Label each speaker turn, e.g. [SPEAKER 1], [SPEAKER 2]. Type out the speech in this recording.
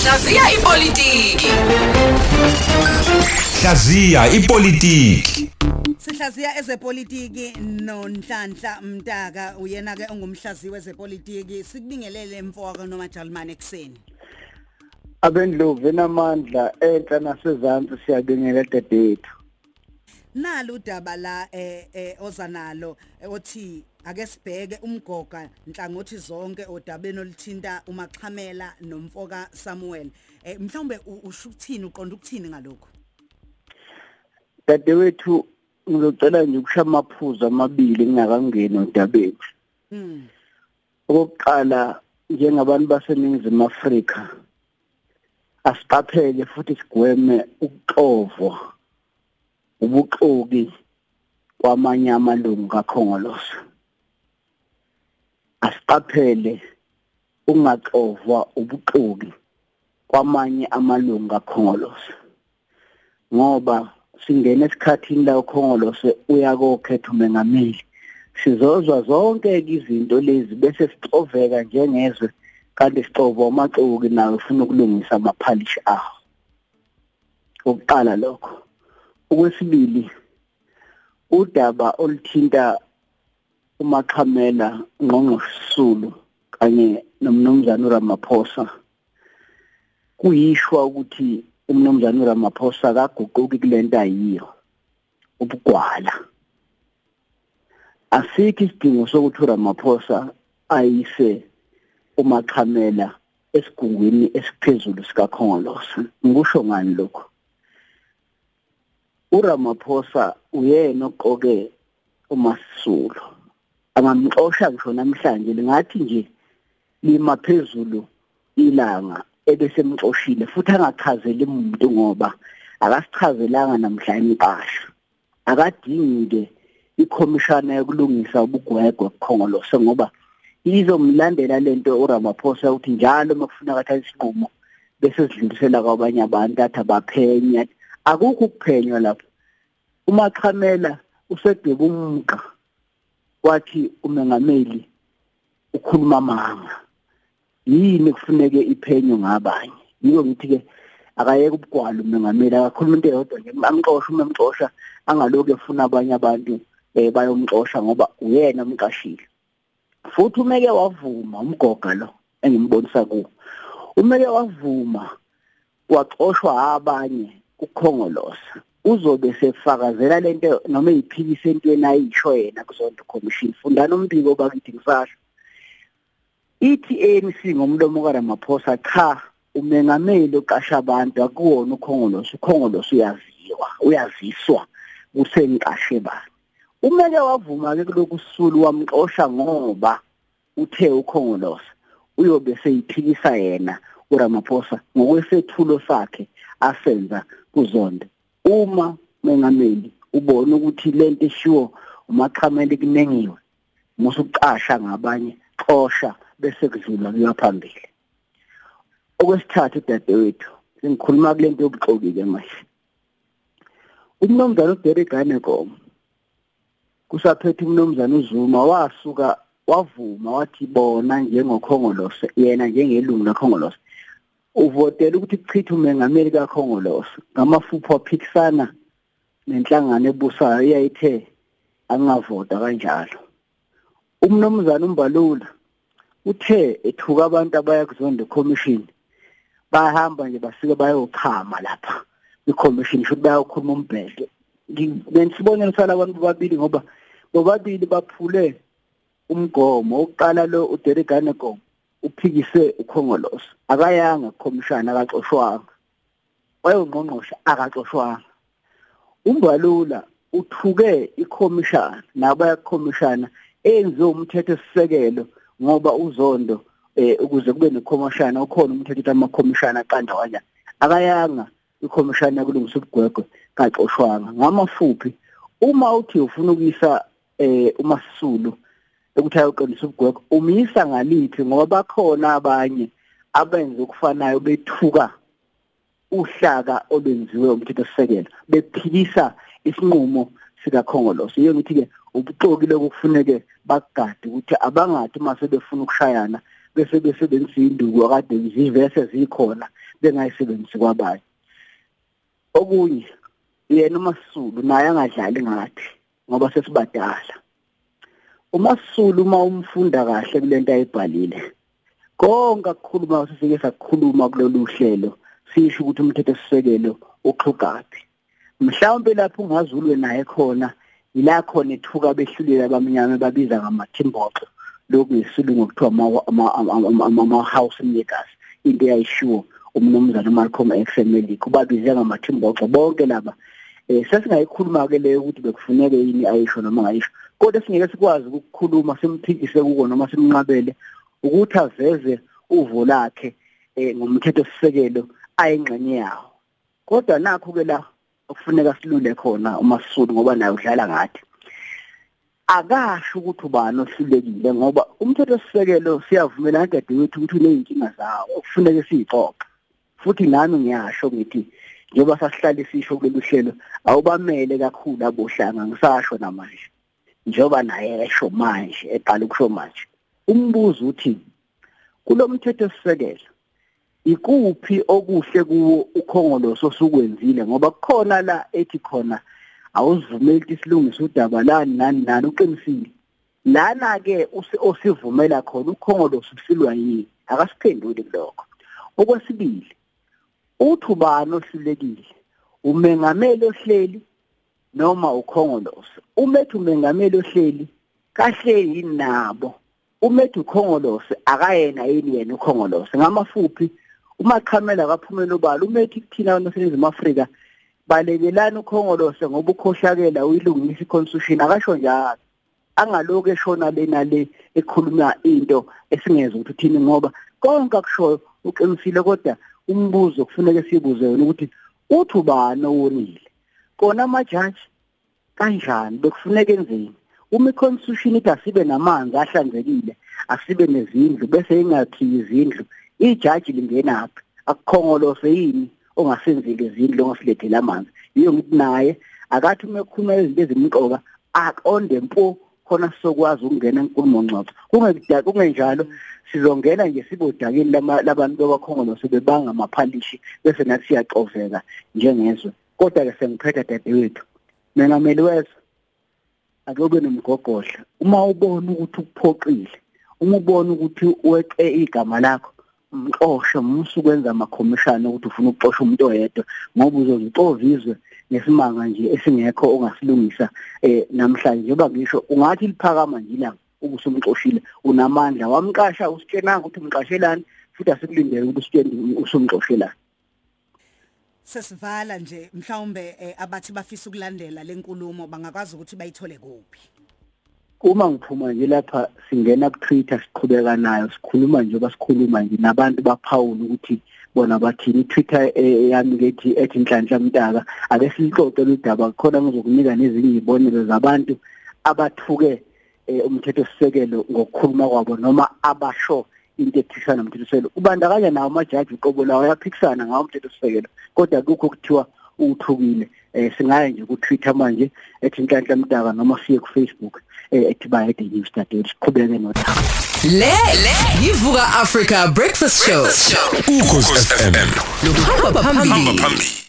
[SPEAKER 1] Hlaziya ipolitiki.
[SPEAKER 2] Hlaziya ipolitiki.
[SPEAKER 3] Sihlaziya ezepolitiki nonhlanhla Mtaka uyena ke ongumhlaziyi wezepolitiki sikubingelele mfowaka noMajalimane ekseni
[SPEAKER 4] abendlovu enamandla enhla nasezantsi siyabingelela dadethu
[SPEAKER 3] Nalo udaba la eh eh ozanalo othi ake sibheke umgoga nhlangothi zonke odabeni oluthinta umaxhamela nomfoka Samuel. Eh mhlawumbe usho ukuthini uqonda ukuthini ngalokho
[SPEAKER 4] dadewethu ngizocela nje ukusha amaphuzu amabili ngingakangeni odabeni.
[SPEAKER 3] Mm
[SPEAKER 4] okokuqala njengabantu baseningizimu Afrika asiqaphele futhi sigweme ukuxovwa ubuxoki kwamanye amalungu kakhongolose. Asiqaphele ungaxovwa ubuxoki kwamanye amalungu kakhongolose ngoba singena esikhathini la ukhongolose uyakokhetha umengameli. Sizozwa zonke izinto lezi bese sixoveka njengezwe kanti sixova umaxoki nawe ufuna ukulungisa amaphalishi awo. Ukuqala lokho. Okwesibili udaba oluthinta umaxhamela ngqongqosulu kanye nomnumzana uRamaphosa. Kuyishwa ukuthi umnumzana uRamaphosa akaguquki kulento ayiyo ubugwala. Asikho isidingo sokuthi uRamaphosa ayise umaxhamela esigungwini esiphezulu sikakhongolose. Ngikusho ngani lokho uRamaphosa uyena oqoke uMasisulo angamxosha ngisho namhlanje lingathi nje lima phezulu ilanga ebese emxoshile futhi angachazeli umuntu ngoba akasichazelanga namhlanje impahla. Akadingi ke ikhomishana yokulungisa ubugwegwe kukhongolose ngoba izomlandela lento uRamaphosa ukuthi njalo makufuna kathatha isinqumo bese sidlulisela kwabanye abantu athi abaphenya akukho ukuphenywa lapho. Uma qhamela usedweba umqa wathi umengameli ukhuluma amanga yini kufuneke iphenyo ngabanye? Yiko ngithi ke akayeke ubugwala umengameli akakhuluma into eyodwa nje. Amxosha uma emxosha angaloku efuna abanye abantu eh bayomxosha ngoba uyena umqashile. Futhi umeke wavuma umgoga lo engimbonisa kuwo umeke wavuma waxoshwa abanye kukhongolosa uzobe sefakazela lento noma eyiphikisa entweni ayisho yena kuzonto commission. Fundana umbiko bakithi ngisasho. Ithi ANC ngomlomo kaRamaphosa cha umengameli oqasha abantu akuwona ukhongolosi ukhongolosi uyaziwa uyaziswa kusengiqashe bani. Umeke wavuma ke kuloku sisulu wamxosha ngoba uthe ukhongolosi uyobe seyiphikisa yena uRamaphosa ngokwesethulo sakhe asenza kuzonde uma mengameli ubona ukuthi lento eshiwo umaqhameli kunengiwe. Musuqasha ngabanye xosha bese kudlula kuya phambili. Okwesithathu dadewethu sengikhuluma kulento yobuxoki ke manje. Umnomzana uDerek Hanekom kusaphethe umnomzana uZuma wasuka wavuma wathi bona njengokhongolose yena njengelungu lekhongolose uvotela ukuthi kuchithe umengameli kakhongolose ngamafupho aphikisana nenhlangano ebusayo eyayithe angavota kanjalo. Umnomzana umbalula uthe ethuka abantu abaya kuzonde commission bahamba nje bafike bayochama lapha i-commission futhi bayokhuluma umbhede. Ngisibonelo sala abantu babili ngoba bobabili baphule umgomo. Oqala lo uDerek Hanekom uphikise ukhongolosi akayanga kukhomishana akaxoshwanga. Wayongqongqosha akaxoshwanga. Umbalula uthuke ikhomishana nabaya kukhomishana enziwe umthetho sisekelo ngoba uzondo eh ukuze kube nekhomishana ukhona umthetho uthi amakhomishana aqanda kanjani akayanga ikhomishana kulungisa ubugwegwe kaxoshwanga. Ngamafuphi uma uthi ufuna ukuyisa eh umasisulu ukuthi ayoqondisa ubugwegwe umisa ngalithi ngoba bakhona abanye abenze ukufanayo bethuka uhlaka obenziwe umthetho sisekelo bephikisa isinqumo sikakhongolosi yiyo ngithi ke ubuxoki lokufuneke bagade ukuthi abangathi mase befuna ukushayana bese besebenzisa induku akade zivese zikhona bengayisebenzisi kwabanye. Okunye yena uMasulu naye angadlali ngathi ngoba sesibadala. uMasulu uma umfunda kahle kulento ayibhalile konke akukhuluma sifike sakukhuluma kulolu hlelo sisho ukuthi umthetho sisekelo uxhugaphi. Mhlawumbe lapho ungazulwe naye khona ila khona ethuka behlulela abamnyama babiza ngamathimboxo lokhu ngesilungu kuthiwa ama-house makers into eyayishiwo umnumzana uMalcolm X eMelika ubabize ngamathimboxo bonke laba. Eh sesingayikhuluma ke leyo ukuthi bekufuneke yini ayisho noma ngayisho. Kodwa singeke sikwazi ukukhuluma simphikise kuko noma simnqabele ukuthi aveze uvo lakhe eh ngomthetho sisekelo ayingxenye yawo. Kodwa nakho ke la okufuneka silule khona uMasulu ngoba naye udlala ngathi akasho ukuthi ubani ohlulekile ngoba umthetho sisekelo siyavumelana dadewethu ukuthi uneyinkinga zawo okufuneka siyixoxe futhi nami ngiyasho ngithi njengoba sasihlala sisho kulolu hlelo awubamele kakhulu abohlanga ngisasho namanje. Njengoba naye esho manje eqala ukusho manje umbuzo uthi kulomthetho sisekelo ikuphi okuhle kuwo ukhongoloso osukwenzile? Ngoba kukhona la ethi khona awuzivumeli ukuthi silungise udaba lani nani nani uqinisile. Lana ke osivumela khona ukhongoloso usilwa yini? Akasiphenduli kulokho. Okwesibili uthi ubani ohlulekile? Umengameli ohleli noma ukhongoloso umethi umengameli ohleli kahle yini nabo? Umethi ukhongolose akayena yini yena ukhongolose ngamafuphi? Umaqhamela kaphumela ubala. Umethi kuthina abantu baseNingizimu Afrika balekelana ukhongolose ngoba ukhohlakela uyilungisa iconstitution. Akasho njalo. Angaloku eshona lena le ekhuluma into esingeze ukuthi uthini ngoba konke akushoyo uqinisile kodwa umbuzo kufuneka sibuze wena ukuthi uthi ubani owonile? Kona amajaji kanjani? Bekufuneka enzeni uma iconstitution ithi asibe namanzi ahlanzekile asibe nezindlu bese ingathi izindlu ijaji lingenaphi akukhongolose yini ongasenzile izindlu ongasilethela amanzi? Yiyo ngithi naye akathi uma ekhuluma izinto ezimqoka aqonde mpo khona sizokwazi ukungena enkulumo ngxoxo kungekudala kungenjalo sizongena nje sibodakeni labantu babakhongolose bebanga amaphalishi bese nathi siyaxoveka njengezwe. Kodwa ke sengiphetha dadewethu mengameli wezwe akube nomgogodla. Uma ubona ukuthi ukuphoqile uma ubona ukuthi weqe igama lakho mxosho musu kwenza amakhomishana ukuthi ufuna ukuxosha umuntu oyedwa ngoba uzozitovizwe nesimanga nje esingekho ongasilungisa eh namhlanje. Njengoba ngisho ungathi liphakama nje ilanga ubusumxoshile unamandla. Wamqasha usitshenanga ukuthi umqashelani futhi asikulindele ukuthi usitshene usumxoshelani
[SPEAKER 3] sesivala nje mhlawumbe eh, abathi bafisa ukulandela lenkulumo bangakwazi ukuthi bayithole kuphi?
[SPEAKER 4] Uma ngiphuma nje lapha singena ku Twitter siqhubeka nayo sikhuluma nje basikhuluma nje nabantu baphawula ukuthi bona bathini. Twitter yami lethi ethi inhlanhla mntaka ake silixoxe ludaba khona ngizokunika nezinye izibonelo zabantu abathuke umthetho sisekelo ngokukhuluma kwabo noma abasho into ephikisana nomthetho sisekelo ubandakanya nawo amajaji uqobo lawo ayaphikisana ngawo umthetho sisekelo kodwa kukho kuthiwa uthukile eh singaya nje ku Twitter manje ethi inhlanhla mdaka noma siye ku Facebook ethi bayede news study siqhubeke nodaba.
[SPEAKER 1] Le yivuka Africa Breakfast Show.
[SPEAKER 2] ukhozi FM
[SPEAKER 1] Luhamba phambili.
[SPEAKER 2] phambili.